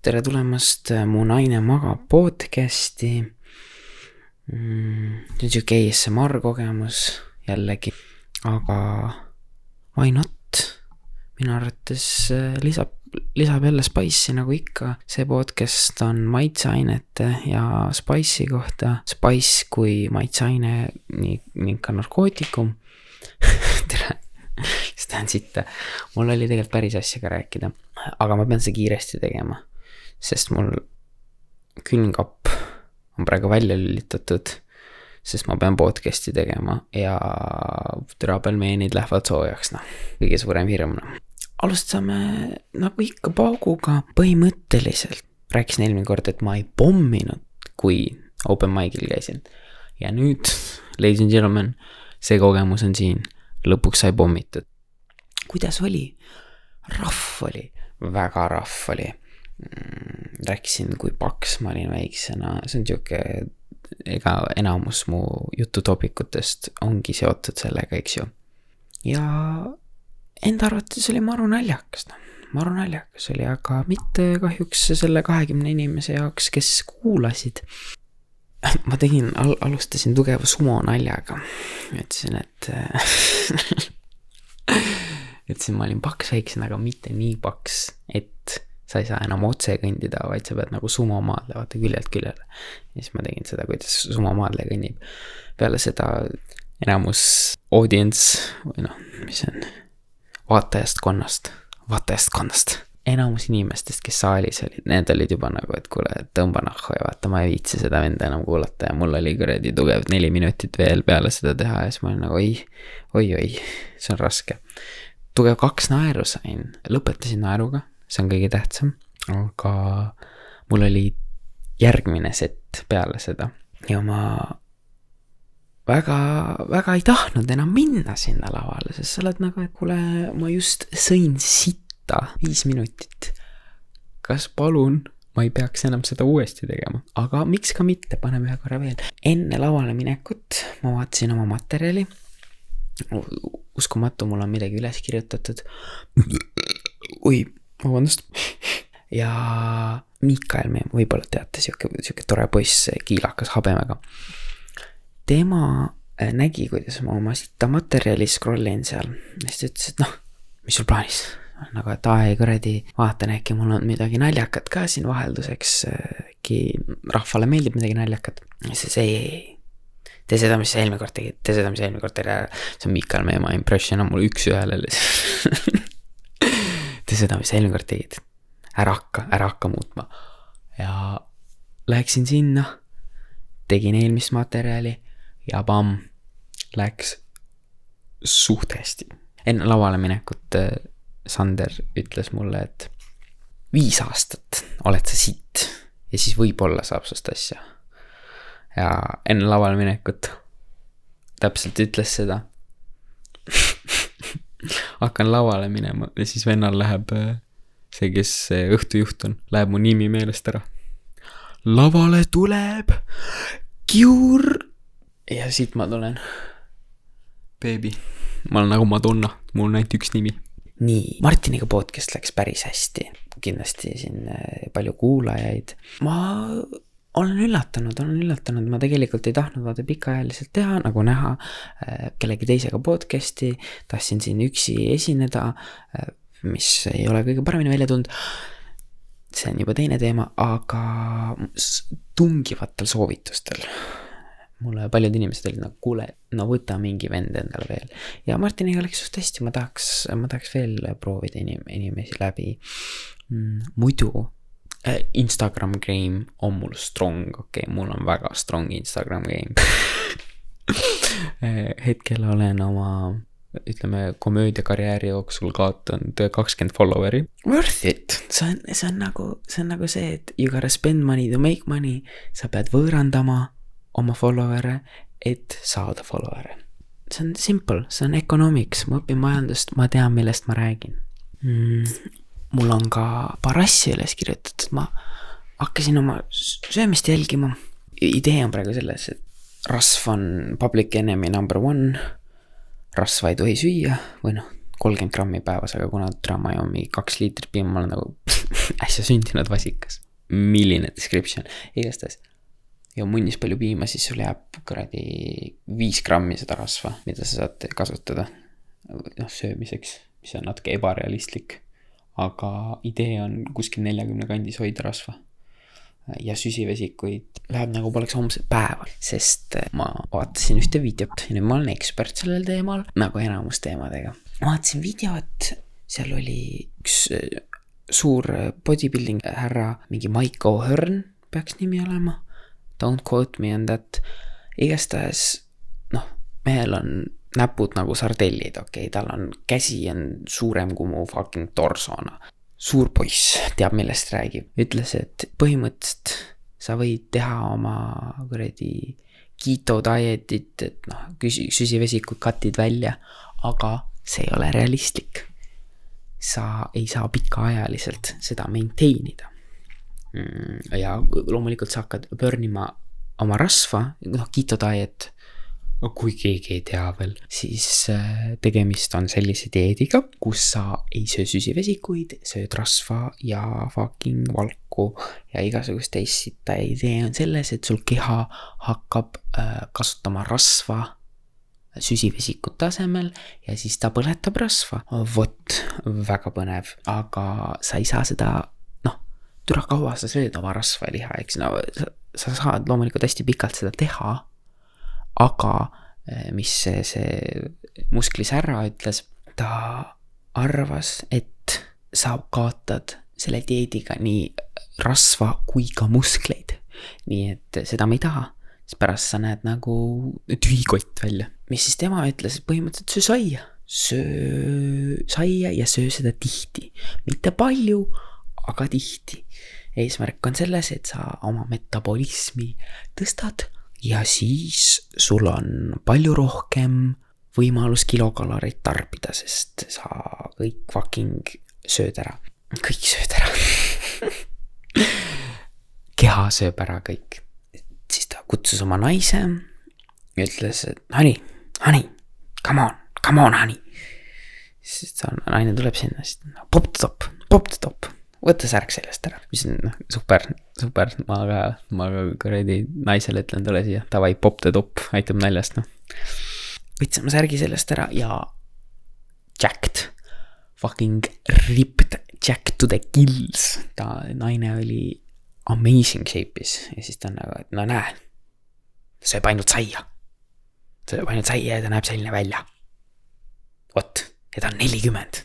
tere tulemast Mu naine magab podcast'i mm,. see on sihuke ASMR kogemus jällegi, aga why not? minu arvates äh, lisab, lisab jälle spice'i nagu ikka. see podcast on maitseainete ja spice'i kohta. Spice kui maitseaine ning, ning ka narkootikum tere siis tahan sitta. mul oli tegelikult päris asja ka rääkida, aga ma pean seda kiiresti tegema. Sest mul külmkapp on praegu välja lülitatud. sest ma pean podcast'i tegema ja türapelmeenid lähevad soojaks, noh, kõige suurem hirm, noh. alustame nagu ikka pauguga, põhimõtteliselt rääkisin eelmine kord, et ma ei pomminud, kui open mic'il käisin. ja nüüd, ladies and gentlemen, see kogemus on siin lõpuks sai pommitud. kuidas oli? rahv oli, väga rahv oli. Rääkisin, kui paks ma olin väiksena, see on sihuke, ega enamus mu jututopikutest ongi seotud sellega, eks ju. ja enda arvates oli maru naljakas, noh, maru naljakas oli, aga mitte kahjuks selle kahekümne inimese jaoks, kes kuulasid ma tegin al, alustasin tugeva sumo naljaga. ütlesin, et ütlesin, ma olin paks väiksena, aga mitte nii paks, et sa ei saa enam otse kõndida, vaid sa pead nagu sumo maadle, vaata küljelt küljele. ja siis ma tegin seda, kuidas sumo maadle kõnnib. peale seda enamus audience või noh, mis see on, vaatajaskonnast, vaatajaskonnast enamus inimestest, kes saalis olid, need olid juba nagu, et kuule, tõmba nahku ja vaata, ma ei viitsi seda venda enam kuulata ja mul oli kuradi tugev neli minutit veel peale seda teha ja siis ma olin nagu oi, oi-oi, see on raske. tugev kaks naeru sain, lõpetasin naeruga, see on kõige tähtsam, aga mul oli järgmine sett peale seda ja ma väga, väga ei tahtnud enam minna sinna lavale, sest sa oled nagu, et kuule, ma just sõin sitt võtta viis minutit. kas palun, ma ei peaks enam seda uuesti tegema, aga miks ka mitte, paneme ühe korra veel. enne lavale minekut ma vaatasin oma materjali. uskumatu, mul on midagi üles kirjutatud. oi, vabandust. ja Miikael, me võib-olla teate, sihuke, sihuke tore poiss, kiilakas habemega. tema äh, nägi, kuidas ma oma sita materjali scroll in seal. Ja siis ta ütles, et noh, mis sul plaanis nagu, et ai kuradi, vaatan äkki mul on midagi naljakat ka siin vahelduseks, äkki rahvale meeldib midagi naljakat. siis ei, ei, tee seda, mis sa eelmine kord tegid, tee seda, mis sa eelmine kord tegid, see on Miikal Meemaa impression on mul üks-ühele tee seda, mis sa eelmine kord tegid, ära hakka, ära hakka muutma. ja läksin sinna, tegin eelmist materjali ja pamm, läks suht hästi. enne lavale minekut Sander ütles mulle, et viis aastat oled sa siit ja siis võib-olla saab sinust asja. ja enne lavale minekut täpselt ütles seda hakkan lavale minema ja siis vennal läheb see, kes see õhtujuht on, läheb mu nimi meelest ära. lavale tuleb Kiur. ja siit ma tulen. Beebi, ma olen nagu Madonna, mul on ainult üks nimi nii, Martiniga podcast läks päris hästi, kindlasti siin äh, palju kuulajaid. ma olen üllatunud, olen üllatunud, ma tegelikult ei tahtnud vaata pikaajaliselt teha, nagu näha, äh, kellegi teisega podcast'i, tahtsin siin üksi esineda, äh, mis ei ole kõige paremini välja tulnud. see on juba teine teema, aga tungivatel soovitustel mulle paljud inimesed olid nagu, kuule, no võta mingi vend endale veel. ja Martiniga läks just hästi, ma tahaks, ma tahaks veel proovida inim-, inimesi läbi mm,. muidu Instagram game on mul strong, okei okay,, mul on väga strong Instagram game äh, hetkel olen oma ütleme, komöödiakarjääri jooksul kaotanud kakskümmend follower'i. Worth it, see on, see on nagu, see on nagu see, et you gotta spend money to make money, sa pead võõrandama oma follower'e, et saada follower'e. see on simple, see on economics, ma õpin majandust, ma tean, millest ma räägin mm,. Mul on ka paar asja üles kirjutatud, ma hakkasin oma söömist jälgima. idee on praegu selles, et rasv on public enemy number one. rasva ei tohi süüa või noh, kolmkümmend grammi päevas, aga kuna täna ma joon mingi kaks liitrit piima, ma olen nagu äsja sündinud vasikas. milline description, igastahes. ja munnis palju piima, siis sul jääb kuradi viis grammi seda rasva, mida sa saad kasutada. noh, söömiseks, mis on natuke ebarealistlik. Aga idee on kuskil neljakümne kandis hoida rasva ja süsivesikuid läheb nagu poleks homset päeva, sest ma vaatasin ühte videot ja nüüd ma olen ekspert sellel teemal, nagu enamus teemadega. vaatasin videot, seal oli üks äh, suur bodybuilding härra, mingi Mike O'Hearn peaks nimi olema. Don't quote me on that, igastahes noh, mehel on näpud nagu sardellid, okei okay,, tal on käsi on suurem kui mu fucking torsona suur poiss teab, millest räägib, ütles, et põhimõtteliselt sa võid teha oma kuradi keto dietit, et noh, küsi-, süsivesikud cut'id välja, aga see ei ole realistlik. sa ei saa pikaajaliselt seda maintain ida. Mm, ja loomulikult sa hakkad burn ima oma rasva, noh, keto diet kui keegi ei tea veel, siis äh, tegemist on sellise dieediga, kus sa ei söö süsivesikuid, sööd rasva ja fucking valku ja igasugust teist sitta. Ja idee on selles, et sul keha hakkab äh, kasutama rasva süsivesikute asemel ja siis ta põletab rasva. vot, väga põnev, aga sa ei saa seda, noh, türa kaua sa sööd oma rasva ja liha, eks? No sa, sa saad loomulikult hästi pikalt seda teha aga eh, mis see, see musklisärra ütles, ta arvas, et sa kaotad selle dieediga nii rasva kui ka muskleid. nii et seda me ei taha, sest pärast sa näed nagu tühikott välja. mis siis tema ütles, põhimõtteliselt söö saia, söö saia ja söö seda tihti, mitte palju, aga tihti. eesmärk on selles, et sa oma metabolismi tõstad ja siis sul on palju rohkem võimalus kilokaloreid tarbida, sest sa kõik fucking sööd ära, kõik sööd ära keha sööb ära kõik. siis ta kutsus oma naise ja ütles, et honey, honey, come on, come on, honey. siis ta naine tuleb sinna, siis pop the top, pop the top võta särk seljast ära, mis on noh, super, super, ma ka, ma ka kuradi naisele ütlen, tule siia, davai, pop the top, aitab naljast, noh. võtsin oma särgi seljast ära ja jacked, fucking ripped, jacked to the gills, ta, naine oli amazing shape'is ja siis ta on nagu, et no näe, sööb ainult saia. sööb ainult saia ja ta näeb selline välja. vot, ja ta on nelikümmend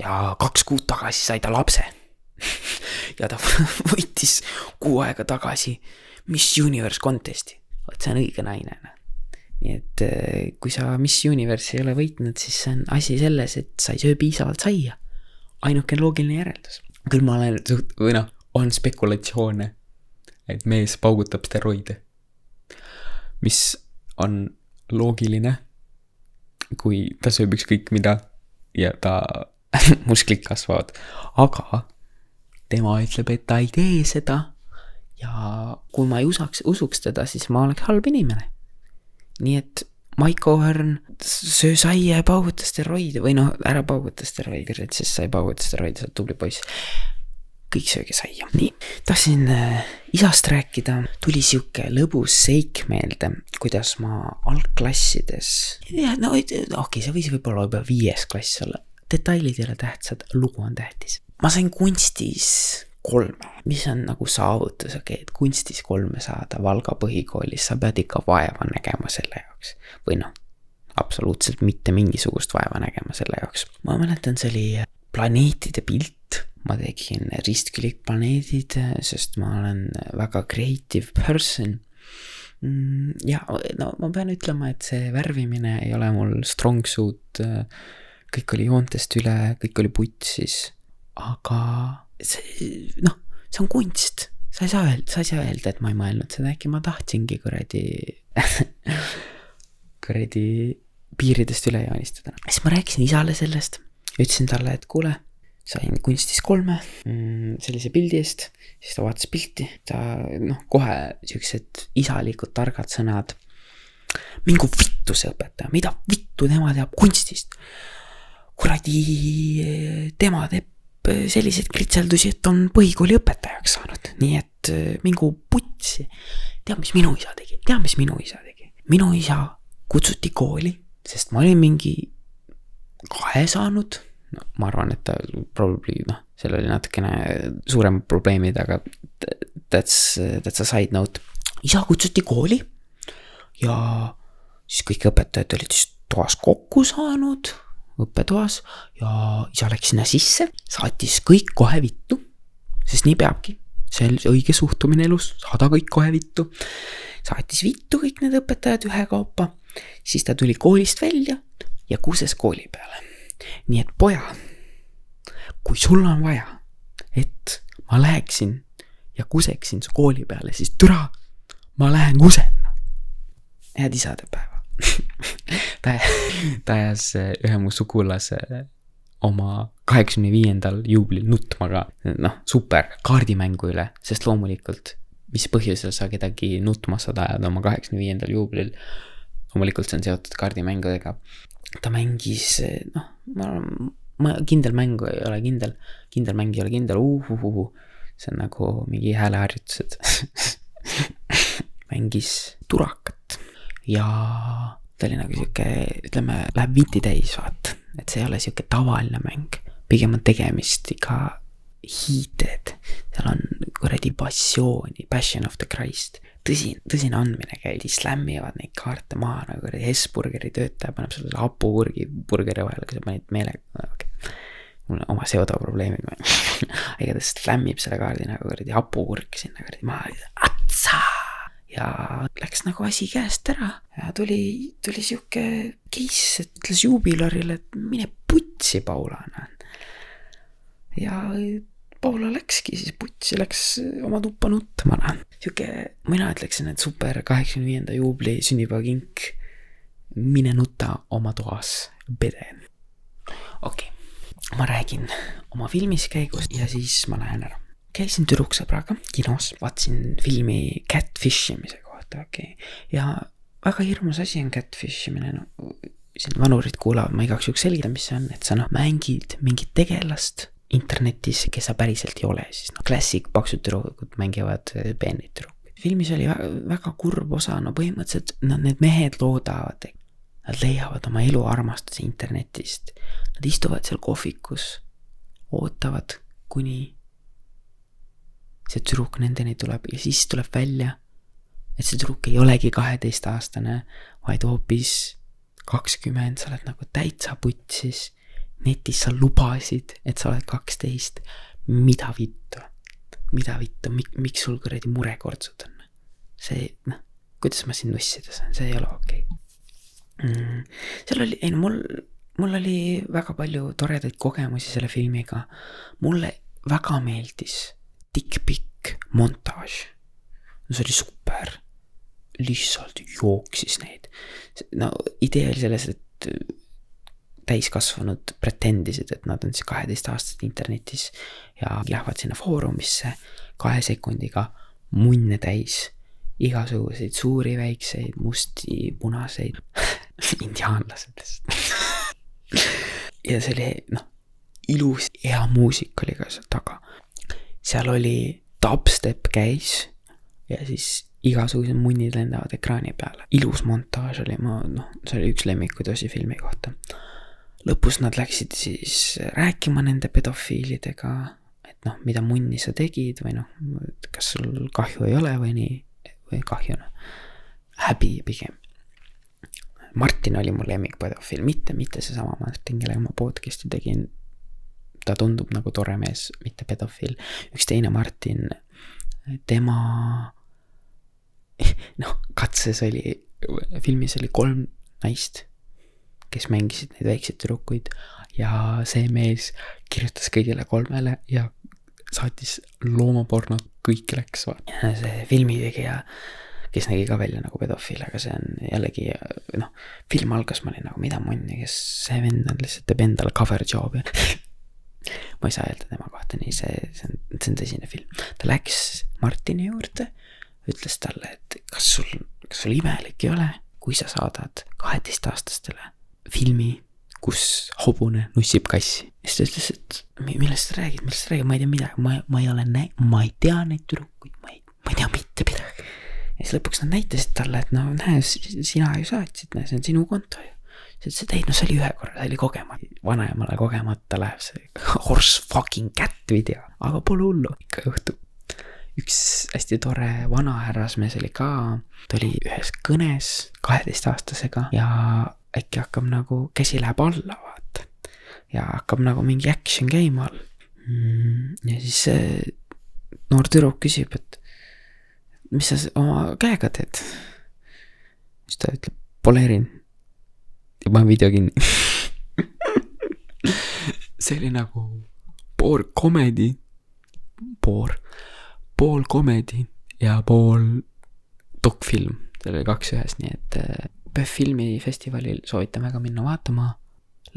ja kaks kuud tagasi sai ta lapse ja ta võitis kuu aega tagasi Miss Universe contest'i. vot see on õige naine, noh. nii et eh, kui sa Miss Universe'i ei ole võitnud, siis see on asi selles, et sa ei söö piisavalt saia. ainuke loogiline järeldus. küll ma olen suht-, või noh, on spekulatsioone, et mees paugutab steroide. mis on loogiline, kui ta sööb ükskõik mida ja ta musklid kasvavad, aga tema ütleb, et ta ei tee seda. ja kui ma ei usaks, usuks teda, siis ma oleks halb inimene. nii et Mike O'Hearn, söö saia ja pauguta steroide või noh, ära pauguta steroide, siis sa ei pauguta steroide, sa oled tubli poiss. kõik sööge saia, nii. tahtsin äh, isast rääkida, tuli sihuke lõbus seik meelde, kuidas ma algklassides. no okei okay,, see võis võib-olla juba viies klass olla detailid ei ole tähtsad, lugu on tähtis. Ma sain kunstis kolme, mis on nagu saavutus, okei okay,, et kunstis kolme saada Valga põhikoolis, sa pead ikka vaeva nägema selle jaoks. või noh, absoluutselt mitte mingisugust vaeva nägema selle jaoks. ma mäletan, see oli planeetide pilt, ma tegin ristkülikplaneedid, sest ma olen väga creative person mm, ja no ma pean ütlema, et see värvimine ei ole mul strong suit kõik oli joontest üle, kõik oli putsis. Aga see, noh, see on kunst, sa ei saa öelda, sa ei saa öelda, et ma ei mõelnud seda, äkki ma tahtsingi kuradi kuradi piiridest üle joonistada. siis ma rääkisin isale sellest, ütlesin talle, et kuule, sain kunstis kolme mm, sellise pildi eest, siis ta vaatas pilti, ta noh, kohe siuksed isalikud targad sõnad. mingu vittu see õpetaja, mida vittu tema teab kunstist? Kuradi, tema teeb selliseid kritseldusi, et on põhikooli õpetajaks saanud, nii et äh, mingu putsi. tead, mis minu isa tegi, tead, mis minu isa tegi? minu isa kutsuti kooli, sest ma olin mingi kahe saanud. no ma arvan, et ta probably noh, seal oli natukene suuremad probleemid, aga that's, that's a side note. isa kutsuti kooli ja siis kõik õpetajad olid siis toas kokku saanud õppetoas ja isa läks sinna sisse, saatis kõik kohe vittu, sest nii peabki. see on õige suhtumine elus, saada kõik kohe vittu. saatis vittu kõik need õpetajad ühekaupa, siis ta tuli koolist välja ja kuses kooli peale. nii et poja, kui sul on vaja, et ma läheksin ja kuseksin su kooli peale, siis türa, ma lähen kusen. head isadepäeva ta, ta ajas eh, ühe mu sugulase oma kaheksakümne viiendal juublil nutma ka. noh, super, kaardimängu üle, sest loomulikult, mis põhjusel sa kedagi nutma saad ajada oma kaheksakümne viiendal juublil. loomulikult see on seotud kaardimängudega. ta mängis, eh, noh, ma, ma kindel mäng ei ole kindel, kindel mäng ei ole kindel, uhuhuhu. see on nagu mingi hääleharjutused mängis turakat ja ta oli nagu sihuke, ütleme, läheb viti täis, vaata. et see ei ole sihuke tavaline mäng, pigem on tegemist ikka heated, seal on kuradi passiooni, passion of the Christ. tõsi, tõsine andmine käib, slämmivad neid kaarte maha nagu kuradi Hesburgeri töötaja paneb sulle hapukurgi burgeri vahele, kui sa panid meelega, okay. mul on oma pseudoprobleemid igatahes slämmib selle kaardi nagu kuradi hapukurk sinna kuradi maha, atsa ja läks nagu asi käest ära ja tuli, tuli sihuke case, et ütles juubilarile, et mine putsi, Paula, ja Paula läkski siis putsi, läks oma tuppa nutma, noh. sihuke, mina ütleksin, et super kaheksakümne viienda juubli sünnipäevakink. mine nuta oma toas, pede. okei okay., ma räägin oma filmiskäigust ja siis ma lähen ära käisin tüdruksõbraga kinos, vaatasin filmi catfish imise kohta, okei okay., ja väga hirmus asi on catfish imine, no siin vanurid kuulavad, ma igaks juhuks selgitan, mis see on, et sa noh, mängid mingit tegelast internetis, kes sa päriselt ei ole, siis noh, klassik, paksud tüdrukud mängivad eh, peeneid tüdrukuid. filmis oli väga, väga kurb osa, no põhimõtteliselt no need mehed loodavad, nad leiavad oma elu armastuse internetist. Nad istuvad seal kohvikus, ootavad, kuni see tüdruk nendeni tuleb ja siis tuleb välja, et see tüdruk ei olegi kaheteistaastane, vaid hoopis kakskümmend, sa oled nagu täitsa putsis. netis sa lubasid, et sa oled kaksteist. mida vittu, mida vittu, miks sul kuradi murekortsud on? see, noh, kuidas ma sind nussida saan, see ei ole okei okay. mm,. seal oli, ei no mul, mul oli väga palju toredaid kogemusi selle filmiga. mulle väga meeldis tikk-pikk montaaž. no see oli super, lihtsalt jooksis neid. no idee oli selles, et täiskasvanud pretendisid, et nad on siis kaheteistaastased internetis ja lähevad sinna foorumisse kahe sekundiga munne täis. igasuguseid suuri, väikseid, musti, punaseid indiaanlased lihtsalt ja see oli noh, ilus, hea muusika oli ka seal taga seal oli dubstep käis ja siis igasugused munnid lendavad ekraani peale. ilus montaaž oli, ma noh, see oli üks lemmikuid osi filmi kohta. lõpus nad läksid siis rääkima nende pedofiilidega, et noh, mida munni sa tegid või noh, kas sul kahju ei ole või nii, või kahju noh, häbi pigem. Martin oli mu lemmikpedofiil, mitte, mitte seesama Martin, kellega ma podcast'i tegin ta tundub nagu tore mees, mitte pedofiil. üks teine Martin, tema, noh, katses oli, filmis oli kolm naist, kes mängisid neid väikseid tüdrukuid ja see mees kirjutas kõigile kolmele ja saatis loomapornot, kõik läks, vaata. see filmitegija, kes nägi ka välja nagu pedofiil, aga see on jällegi noh, film algas, ma olin nagu mida munni, kes see vend on lihtsalt teeb endale cover job'i ma ei saa öelda tema kohta nii, see, see on, see on tõsine film. ta läks Martini juurde, ütles talle, et kas sul, kas sul imelik ei ole, kui sa saadad kaheteistaastastele filmi, kus hobune nussib kassi. ja siis ta ütles, et millest sa räägid, millest sa räägid, ma ei tea midagi, ma, ma ei ole näinud, ma ei tea neid tüdrukuid, ma ei, ma ei tea mitte midagi. ja siis lõpuks nad näitasid talle, et no näe, sina ju saatsid, näe, see on sinu konto ju siis ütles, et ei no see oli ühe korra, see oli kogemata, vanaemale kogemata läheb see horse fucking cat video, aga pole hullu, ikka juhtub. üks hästi tore vanahärrasmees oli ka, ta oli ühes kõnes kaheteistaastasega ja äkki hakkab nagu, käsi läheb alla, vaata. ja hakkab nagu mingi action käima all mm,. ja siis noor tüdruk küsib, et mis sa oma käega teed? siis ta ütleb, poleerin ja panen video kinni see oli nagu pool comedy, pool, pool comedy ja pool dokfilm, seal oli kaks ühes, nii et PÖFF filmifestivalil soovitan väga minna vaatama.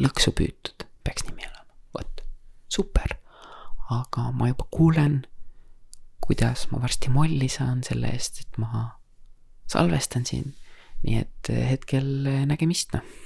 lõksu püütud, peaks nimi olema, vot, super. aga ma juba kuulen, kuidas ma varsti molli saan selle eest, et ma salvestan siin. nii et hetkel nägemist, noh